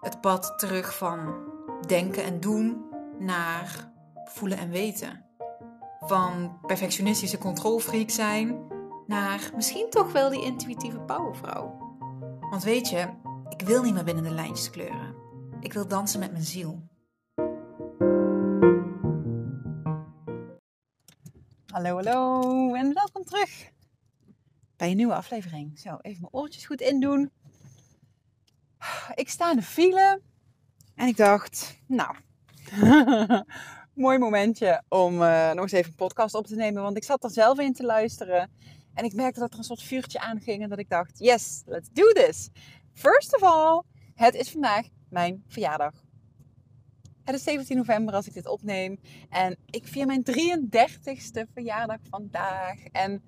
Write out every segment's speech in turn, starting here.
Het pad terug van denken en doen naar voelen en weten. Van perfectionistische controlfreak zijn naar misschien toch wel die intuïtieve powervrouw. Want weet je, ik wil niet meer binnen de lijntjes kleuren. Ik wil dansen met mijn ziel. Hallo, hallo en welkom terug bij een nieuwe aflevering. Zo, even mijn oortjes goed indoen. Ik sta in de file en ik dacht, nou, mooi momentje om uh, nog eens even een podcast op te nemen. Want ik zat er zelf in te luisteren en ik merkte dat er een soort vuurtje aanging en dat ik dacht, yes, let's do this. First of all, het is vandaag mijn verjaardag. Het is 17 november als ik dit opneem. En ik vier mijn 33ste verjaardag vandaag. En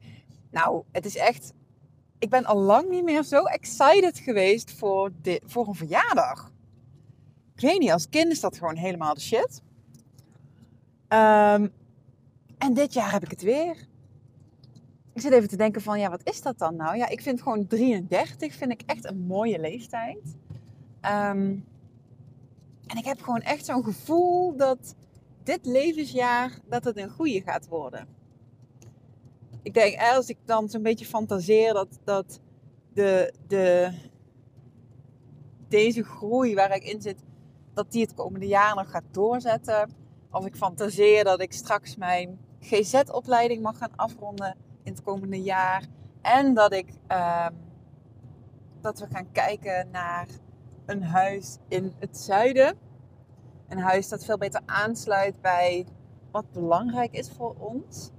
nou, het is echt. Ik ben al lang niet meer zo excited geweest voor, dit, voor een verjaardag. Ik weet niet, als kind is dat gewoon helemaal de shit. Um, en dit jaar heb ik het weer. Ik zit even te denken van, ja, wat is dat dan nou? Ja, ik vind gewoon 33 vind ik echt een mooie leeftijd. Um, en ik heb gewoon echt zo'n gevoel dat dit levensjaar dat het een goede gaat worden. Ik denk, als ik dan zo'n beetje fantaseer dat, dat de, de, deze groei waar ik in zit, dat die het komende jaar nog gaat doorzetten. Als ik fantaseer dat ik straks mijn GZ-opleiding mag gaan afronden in het komende jaar. En dat ik uh, dat we gaan kijken naar een huis in het zuiden. Een huis dat veel beter aansluit bij wat belangrijk is voor ons.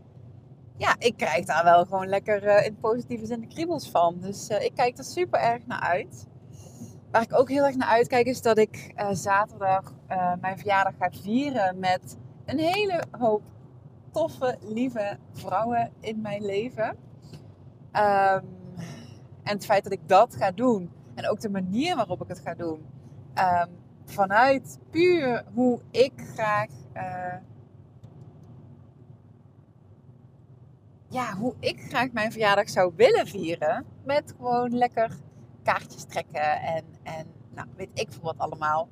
Ja, ik krijg daar wel gewoon lekker uh, in positieve zin de kriebels van. Dus uh, ik kijk er super erg naar uit. Waar ik ook heel erg naar uitkijk is dat ik uh, zaterdag mijn verjaardag ga vieren met een hele hoop toffe, lieve vrouwen in mijn leven. Um, en het feit dat ik dat ga doen en ook de manier waarop ik het ga doen, um, vanuit puur hoe ik graag. Ja, hoe ik graag mijn verjaardag zou willen vieren. Met gewoon lekker kaartjes trekken en, en nou, weet ik veel wat allemaal.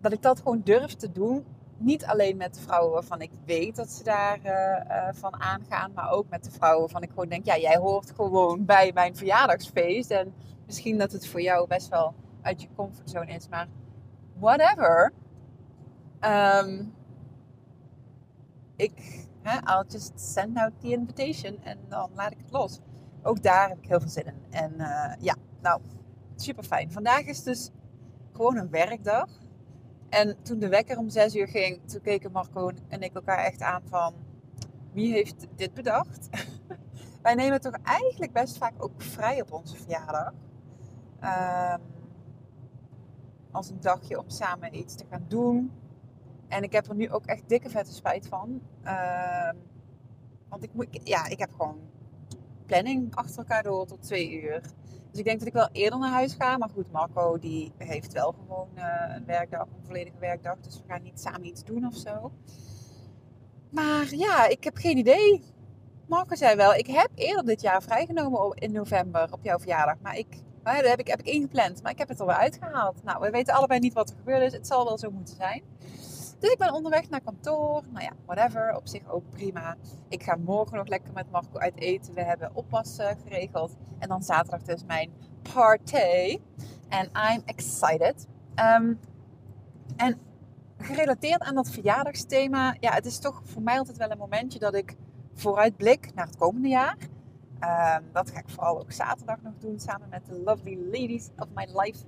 Dat ik dat gewoon durf te doen. Niet alleen met de vrouwen waarvan ik weet dat ze daar uh, uh, van aangaan. Maar ook met de vrouwen waarvan ik gewoon denk... Ja, jij hoort gewoon bij mijn verjaardagsfeest. En misschien dat het voor jou best wel uit je comfortzone is. Maar whatever. Um, ik, I'll just send out the invitation en dan laat ik het los. Ook daar heb ik heel veel zin in. En uh, ja, nou, super fijn. Vandaag is dus gewoon een werkdag. En toen de wekker om zes uur ging, toen keken Marco en ik elkaar echt aan van... Wie heeft dit bedacht? Wij nemen toch eigenlijk best vaak ook vrij op onze verjaardag. Um, als een dagje om samen iets te gaan doen. En ik heb er nu ook echt dikke vette spijt van. Uh, want ik, ja, ik heb gewoon planning achter elkaar door tot twee uur. Dus ik denk dat ik wel eerder naar huis ga. Maar goed, Marco die heeft wel gewoon uh, een werkdag, een volledige werkdag. Dus we gaan niet samen iets doen of zo. Maar ja, ik heb geen idee. Marco zei wel, ik heb eerder dit jaar vrijgenomen in november op jouw verjaardag. Maar ik dat heb ik, heb ik ingepland, maar ik heb het er wel uitgehaald. Nou, we weten allebei niet wat er gebeurd is. Het zal wel zo moeten zijn. Dus ik ben onderweg naar kantoor. Nou ja, whatever. Op zich ook prima. Ik ga morgen nog lekker met Marco uit eten. We hebben oppas uh, geregeld. En dan zaterdag dus mijn party. En I'm excited. Um, en gerelateerd aan dat verjaardagsthema. Ja, het is toch voor mij altijd wel een momentje dat ik vooruitblik naar het komende jaar. Um, dat ga ik vooral ook zaterdag nog doen samen met de lovely ladies of my life,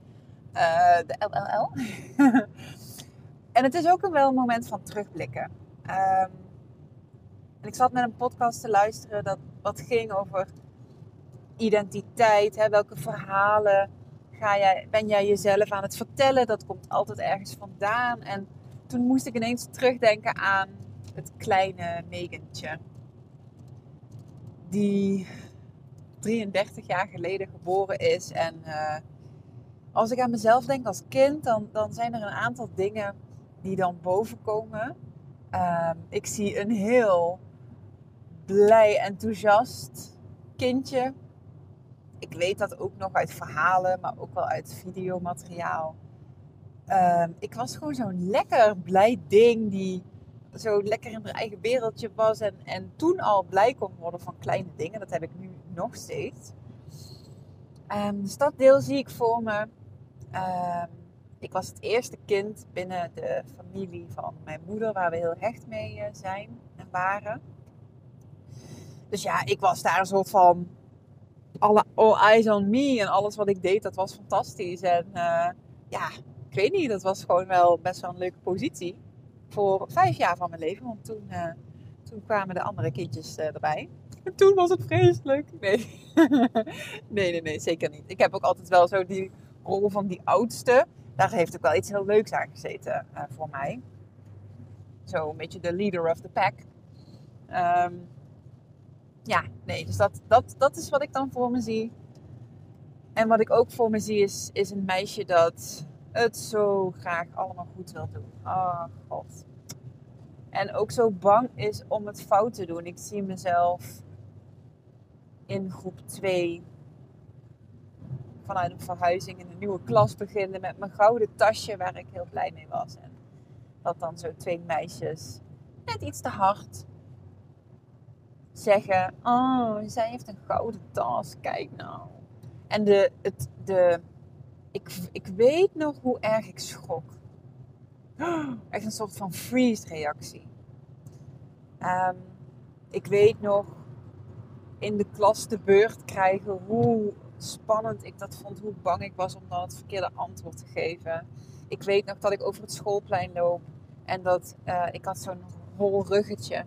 uh, de LLL. en het is ook wel een moment van terugblikken. En ik zat met een podcast te luisteren dat wat ging over identiteit. Hè, welke verhalen ga jij, ben jij jezelf aan het vertellen. Dat komt altijd ergens vandaan. En toen moest ik ineens terugdenken aan het kleine Megentje. Die 33 jaar geleden geboren is. En uh, als ik aan mezelf denk als kind, dan, dan zijn er een aantal dingen die dan bovenkomen. Uh, ik zie een heel blij, enthousiast kindje. Ik weet dat ook nog uit verhalen, maar ook wel uit videomateriaal. Uh, ik was gewoon zo'n lekker blij ding die zo lekker in haar eigen wereldje was. En, en toen al blij kon worden van kleine dingen. Dat heb ik nu nog steeds. Um, dus dat deel zie ik voor me. Ik was het eerste kind binnen de familie van mijn moeder, waar we heel hecht mee eh, zijn en waren. Dus ja, ik was daar een soort van alle all eyes on me en alles wat ik deed, dat was fantastisch. En uh, ja, ik weet niet, dat was gewoon wel best wel een leuke positie voor vijf jaar van mijn leven. Want toen, uh, toen kwamen de andere kindjes erbij. En toen was het vreselijk. Nee. nee, nee, nee, zeker niet. Ik heb ook altijd wel zo die rol van die oudste. Daar heeft ook wel iets heel leuks aan gezeten uh, voor mij. Zo een beetje de leader of the pack. Um, ja, nee, dus dat, dat, dat is wat ik dan voor me zie. En wat ik ook voor me zie is, is een meisje dat het zo graag allemaal goed wil doen. Oh god. En ook zo bang is om het fout te doen. Ik zie mezelf in groep 2 vanuit een verhuizing in een nieuwe klas beginnen met mijn gouden tasje waar ik heel blij mee was. En dat dan zo twee meisjes net iets te hard zeggen: Oh, zij heeft een gouden tas, kijk nou. En de, het, de, ik, ik weet nog hoe erg ik schrok. Echt een soort van freeze-reactie. Um, ik weet nog in de klas de beurt krijgen hoe spannend ik dat vond, hoe bang ik was om dan het verkeerde antwoord te geven. Ik weet nog dat ik over het schoolplein loop en dat uh, ik had zo'n hol ruggetje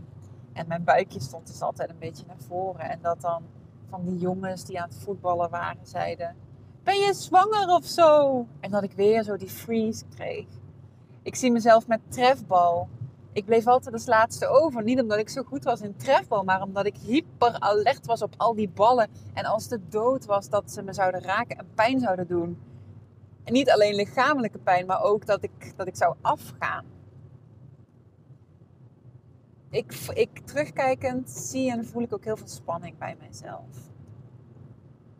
en mijn buikje stond dus altijd een beetje naar voren. En dat dan van die jongens die aan het voetballen waren zeiden: Ben je zwanger of zo? En dat ik weer zo die freeze kreeg. Ik zie mezelf met trefbal. Ik bleef altijd als laatste over. Niet omdat ik zo goed was in trefbal, maar omdat ik hyper alert was op al die ballen. En als de dood was dat ze me zouden raken en pijn zouden doen. En niet alleen lichamelijke pijn, maar ook dat ik, dat ik zou afgaan ik, ik terugkijkend zie en voel ik ook heel veel spanning bij mijzelf.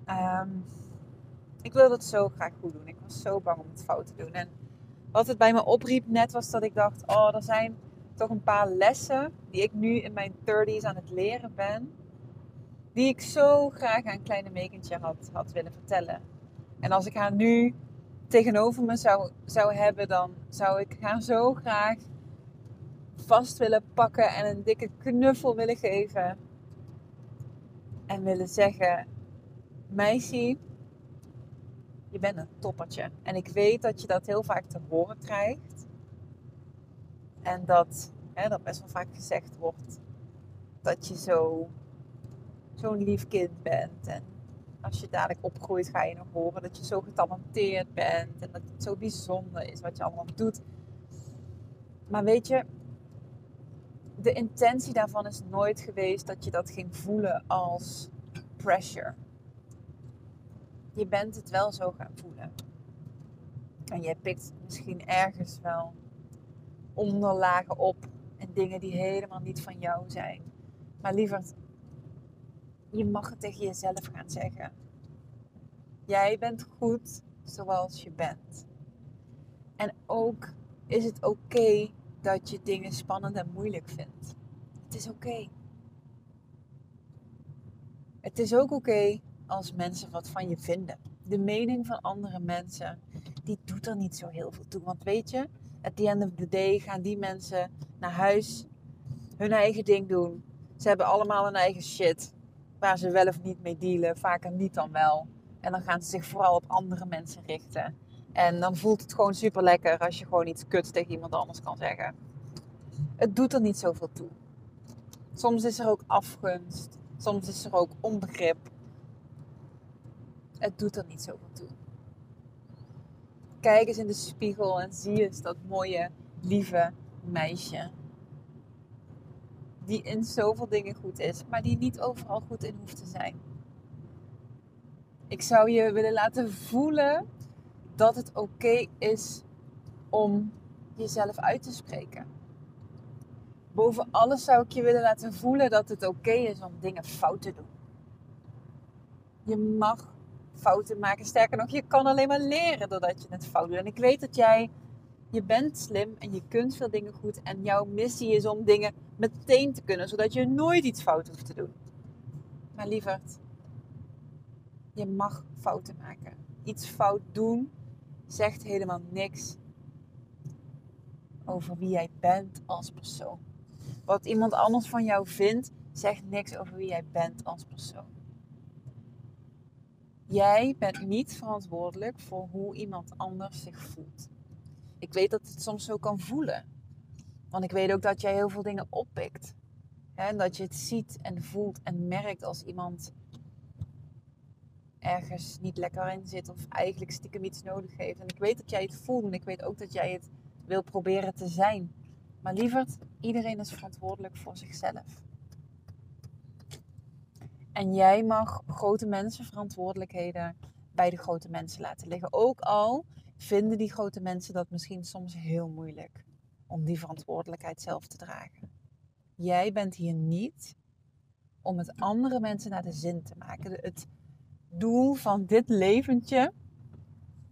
Um, ik wilde het zo graag goed doen. Ik was zo bang om het fout te doen. En wat het bij me opriep net was dat ik dacht: oh, er zijn toch een paar lessen die ik nu in mijn 30s aan het leren ben. Die ik zo graag aan kleine Megentje had, had willen vertellen. En als ik haar nu tegenover me zou, zou hebben, dan zou ik haar zo graag vast willen pakken en een dikke knuffel willen geven. En willen zeggen: Meisje, je bent een toppertje. En ik weet dat je dat heel vaak te horen krijgt. En dat, hè, dat best wel vaak gezegd wordt dat je zo, zo'n lief kind bent. En als je dadelijk opgroeit, ga je nog horen dat je zo getalenteerd bent. En dat het zo bijzonder is wat je allemaal doet. Maar weet je, de intentie daarvan is nooit geweest dat je dat ging voelen als pressure. Je bent het wel zo gaan voelen. En je pikt misschien ergens wel onderlagen op en dingen die helemaal niet van jou zijn. Maar liever, je mag het tegen jezelf gaan zeggen. Jij bent goed zoals je bent. En ook is het oké dat je dingen spannend en moeilijk vindt. Het is oké. Het is ook oké als mensen wat van je vinden. De mening van andere mensen, die doet er niet zo heel veel toe. Want weet je, at the end of the day gaan die mensen naar huis hun eigen ding doen. Ze hebben allemaal hun eigen shit waar ze wel of niet mee dealen. Vaker niet dan wel. En dan gaan ze zich vooral op andere mensen richten. En dan voelt het gewoon super lekker als je gewoon iets kuts tegen iemand anders kan zeggen. Het doet er niet zoveel toe. Soms is er ook afgunst. Soms is er ook onbegrip. Het doet er niet zoveel toe. Kijk eens in de spiegel en zie eens dat mooie, lieve meisje. Die in zoveel dingen goed is, maar die niet overal goed in hoeft te zijn. Ik zou je willen laten voelen dat het oké is om jezelf uit te spreken. Boven alles zou ik je willen laten voelen dat het oké is om dingen fout te doen. Je mag fouten maken. Sterker nog, je kan alleen maar leren doordat je het fout doet. En ik weet dat jij, je bent slim en je kunt veel dingen goed. En jouw missie is om dingen meteen te kunnen, zodat je nooit iets fout hoeft te doen. Maar lieverd, je mag fouten maken. Iets fout doen zegt helemaal niks over wie jij bent als persoon. Wat iemand anders van jou vindt, zegt niks over wie jij bent als persoon. Jij bent niet verantwoordelijk voor hoe iemand anders zich voelt. Ik weet dat het soms zo kan voelen. Want ik weet ook dat jij heel veel dingen oppikt. En dat je het ziet en voelt en merkt als iemand ergens niet lekker in zit of eigenlijk stiekem iets nodig heeft. En ik weet dat jij het voelt en ik weet ook dat jij het wil proberen te zijn. Maar lieverd, iedereen is verantwoordelijk voor zichzelf. En jij mag grote mensen verantwoordelijkheden bij de grote mensen laten liggen. Ook al vinden die grote mensen dat misschien soms heel moeilijk om die verantwoordelijkheid zelf te dragen. Jij bent hier niet om het andere mensen naar de zin te maken. Het doel van dit leventje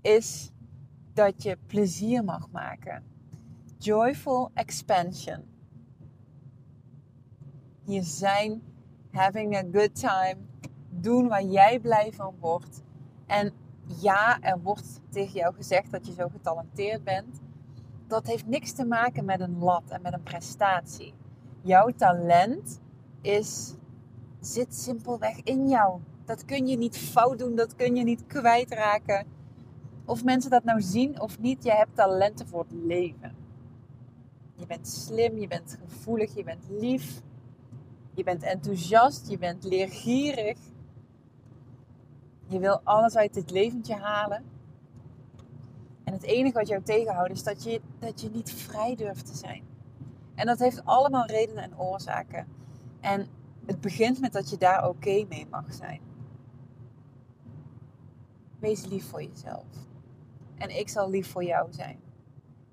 is dat je plezier mag maken. Joyful expansion. Hier zijn having a good time. Doen waar jij blij van wordt. En ja, er wordt tegen jou gezegd dat je zo getalenteerd bent. Dat heeft niks te maken met een lat en met een prestatie. Jouw talent is, zit simpelweg in jou. Dat kun je niet fout doen, dat kun je niet kwijtraken. Of mensen dat nou zien of niet, je hebt talenten voor het leven. Je bent slim, je bent gevoelig, je bent lief. Je bent enthousiast, je bent leergierig. Je wil alles uit dit leventje halen. En het enige wat jou tegenhoudt is dat je, dat je niet vrij durft te zijn. En dat heeft allemaal redenen en oorzaken. En het begint met dat je daar oké mee mag zijn. Wees lief voor jezelf. En ik zal lief voor jou zijn.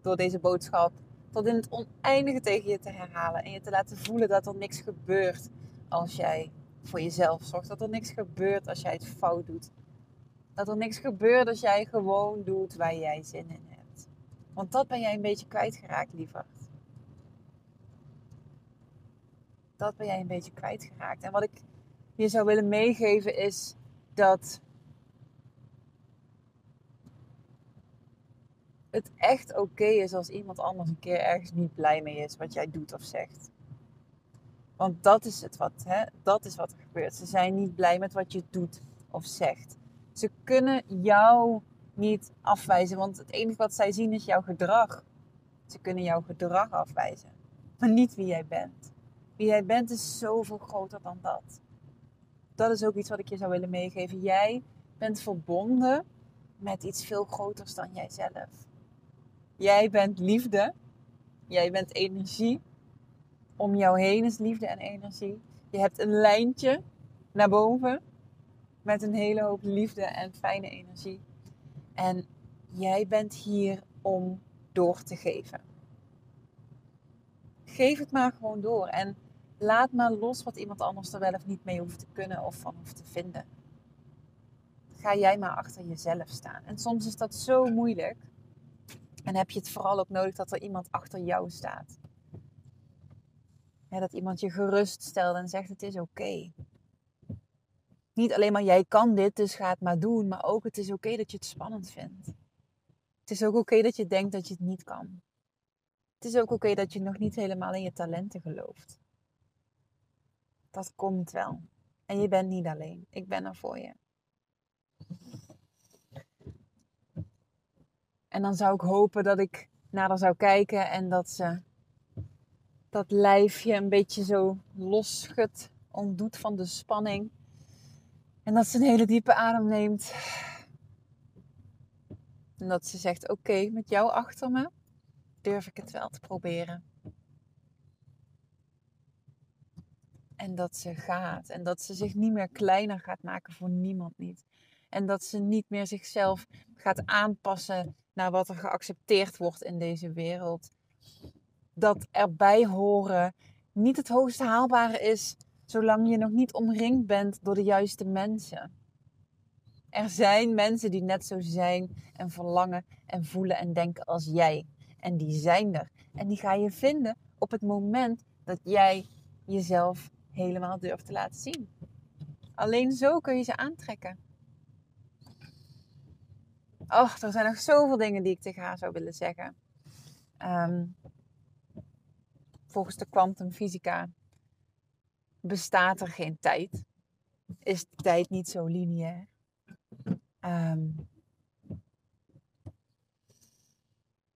Door deze boodschap tot in het oneindige tegen je te herhalen. En je te laten voelen dat er niks gebeurt als jij voor jezelf zorgt. Dat er niks gebeurt als jij het fout doet. Dat er niks gebeurt als jij gewoon doet waar jij zin in hebt. Want dat ben jij een beetje kwijtgeraakt, lieverd. Dat ben jij een beetje kwijtgeraakt. En wat ik je zou willen meegeven is dat het echt oké is als iemand anders een keer ergens niet blij mee is wat jij doet of zegt. Want dat is het wat, hè? dat is wat er gebeurt. Ze zijn niet blij met wat je doet of zegt. Ze kunnen jou niet afwijzen, want het enige wat zij zien is jouw gedrag. Ze kunnen jouw gedrag afwijzen, maar niet wie jij bent. Wie jij bent is zoveel groter dan dat. Dat is ook iets wat ik je zou willen meegeven. Jij bent verbonden met iets veel groters dan jijzelf. Jij bent liefde. Jij bent energie. Om jou heen is liefde en energie. Je hebt een lijntje naar boven met een hele hoop liefde en fijne energie. En jij bent hier om door te geven. Geef het maar gewoon door en laat maar los wat iemand anders er wel of niet mee hoeft te kunnen of van hoeft te vinden. Ga jij maar achter jezelf staan. En soms is dat zo moeilijk. En heb je het vooral ook nodig dat er iemand achter jou staat. dat iemand je gerust stelt en zegt het is oké. Niet alleen maar jij kan dit, dus ga het maar doen. Maar ook het is oké dat je het spannend vindt. Het is ook oké dat je denkt dat je het niet kan. Het is ook oké dat je nog niet helemaal in je talenten gelooft. Dat komt wel. En je bent niet alleen. Ik ben er voor je. En dan zou ik hopen dat ik naar haar zou kijken en dat ze dat lijfje een beetje zo losschudt, ontdoet van de spanning. En dat ze een hele diepe adem neemt. En dat ze zegt: Oké, met jou achter me durf ik het wel te proberen. En dat ze gaat. En dat ze zich niet meer kleiner gaat maken voor niemand niet. En dat ze niet meer zichzelf gaat aanpassen naar wat er geaccepteerd wordt in deze wereld. Dat erbij horen niet het hoogst haalbare is, zolang je nog niet omringd bent door de juiste mensen. Er zijn mensen die net zo zijn en verlangen en voelen en denken als jij. En die zijn er. En die ga je vinden op het moment dat jij jezelf helemaal durft te laten zien. Alleen zo kun je ze aantrekken. Och, er zijn nog zoveel dingen die ik tegen haar zou willen zeggen. Ehm, volgens de kwantumfysica bestaat er geen tijd. Is de tijd niet zo lineair. Um,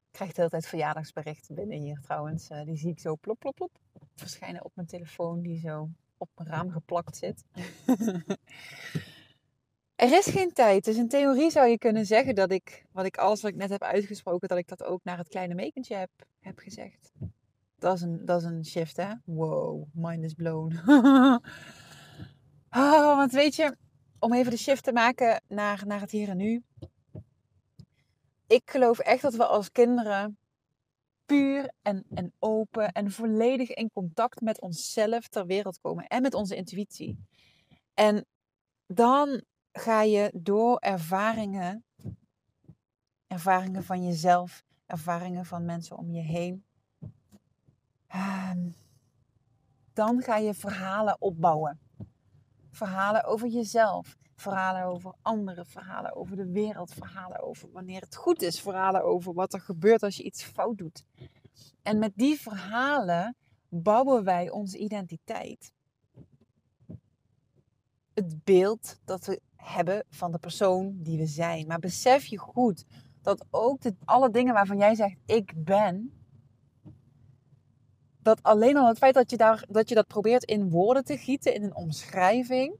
ik krijg de hele tijd verjaardagsberichten binnen hier trouwens. Uh, die zie ik zo plop, plop, plop verschijnen op mijn telefoon die zo op mijn raam geplakt zit. er is geen tijd. Dus in theorie zou je kunnen zeggen dat ik, wat ik alles wat ik net heb uitgesproken, dat ik dat ook naar het kleine mekentje heb, heb gezegd. Dat is, een, dat is een shift, hè? Wow, mind is blown. oh, want weet je, om even de shift te maken naar, naar het hier en nu. Ik geloof echt dat we als kinderen puur en, en open en volledig in contact met onszelf ter wereld komen en met onze intuïtie. En dan ga je door ervaringen, ervaringen van jezelf, ervaringen van mensen om je heen, ehm, dan ga je verhalen opbouwen. Verhalen over jezelf, verhalen over anderen, verhalen over de wereld, verhalen over wanneer het goed is, verhalen over wat er gebeurt als je iets fout doet. En met die verhalen bouwen wij onze identiteit. Het beeld dat we hebben van de persoon die we zijn. Maar besef je goed dat ook de, alle dingen waarvan jij zegt ik ben, dat alleen al het feit dat je, daar, dat je dat probeert in woorden te gieten, in een omschrijving.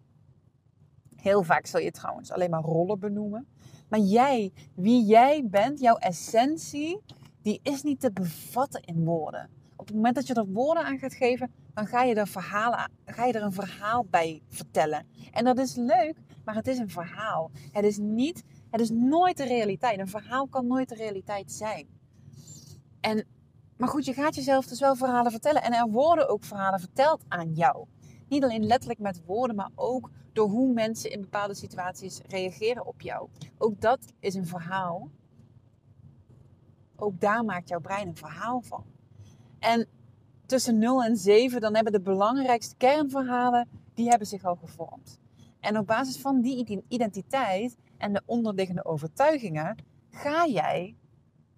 Heel vaak zul je trouwens alleen maar rollen benoemen. Maar jij, wie jij bent, jouw essentie, die is niet te bevatten in woorden. Op het moment dat je er woorden aan gaat geven, dan ga je er, ga je er een verhaal bij vertellen. En dat is leuk, maar het is een verhaal. Het is, niet, het is nooit de realiteit. Een verhaal kan nooit de realiteit zijn. En, maar goed, je gaat jezelf dus wel verhalen vertellen. En er worden ook verhalen verteld aan jou. Niet alleen letterlijk met woorden, maar ook door hoe mensen in bepaalde situaties reageren op jou. Ook dat is een verhaal ook daar maakt jouw brein een verhaal van. En tussen 0 en 7, dan hebben de belangrijkste kernverhalen, die hebben zich al gevormd. En op basis van die identiteit en de onderliggende overtuigingen, ga jij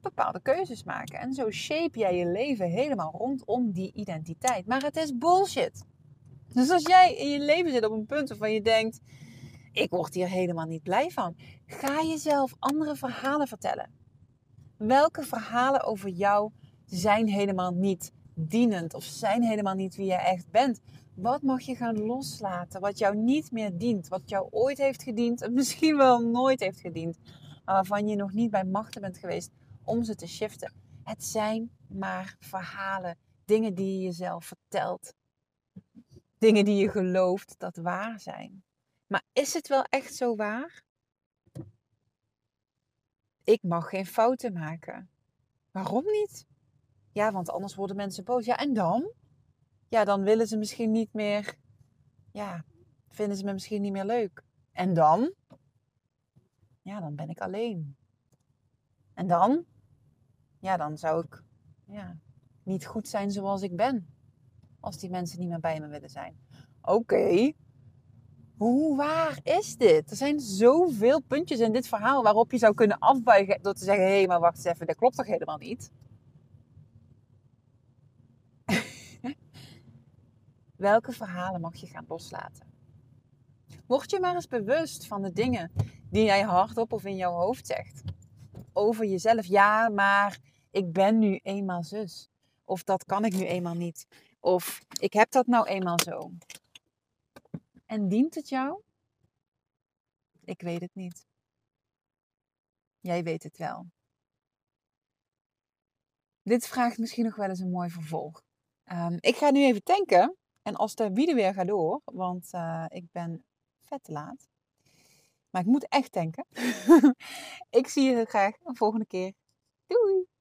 bepaalde keuzes maken. En zo shape jij je leven helemaal rondom die identiteit. Maar het is bullshit. Dus als jij in je leven zit op een punt waarvan je denkt: ik word hier helemaal niet blij van, ga jezelf andere verhalen vertellen. Welke verhalen over jou zijn helemaal niet dienend of zijn helemaal niet wie je echt bent? Wat mag je gaan loslaten wat jou niet meer dient, wat jou ooit heeft gediend en misschien wel nooit heeft gediend, maar waarvan je nog niet bij machten bent geweest om ze te shiften? Het zijn maar verhalen, dingen die je jezelf vertelt, dingen die je gelooft dat waar zijn. Maar is het wel echt zo waar? ik mag geen fouten maken. Waarom niet? Ja, want anders worden mensen boos. Ja, en dan? Ja, dan willen ze misschien niet meer. Ja, vinden ze me misschien niet meer leuk. En dan? Ja, dan ben ik alleen. En dan? Ja, dan zou ik ja, niet goed zijn zoals ik ben. Als die mensen niet meer bij me willen zijn. Oké, hoe waar is dit? Er zijn zoveel puntjes in dit verhaal waarop je zou kunnen afbuigen door te zeggen: hé, maar wacht eens even, dat klopt toch helemaal niet? Welke verhalen mag je gaan loslaten? Word je maar eens bewust van de dingen die jij hardop of in jouw hoofd zegt. Over jezelf. Ja, maar ik ben nu eenmaal zus. Of dat kan ik nu eenmaal niet. Of ik heb dat nou eenmaal zo. En dient het jou? Ik weet het niet. Jij weet het wel. Dit vraagt misschien nog wel eens een mooi vervolg. Ehm, ik ga nu even tanken. En als de wiede weer gaat door, want uh, ik ben vet te laat. Maar ik moet echt tanken. ik zie je graag een volgende keer. Doei!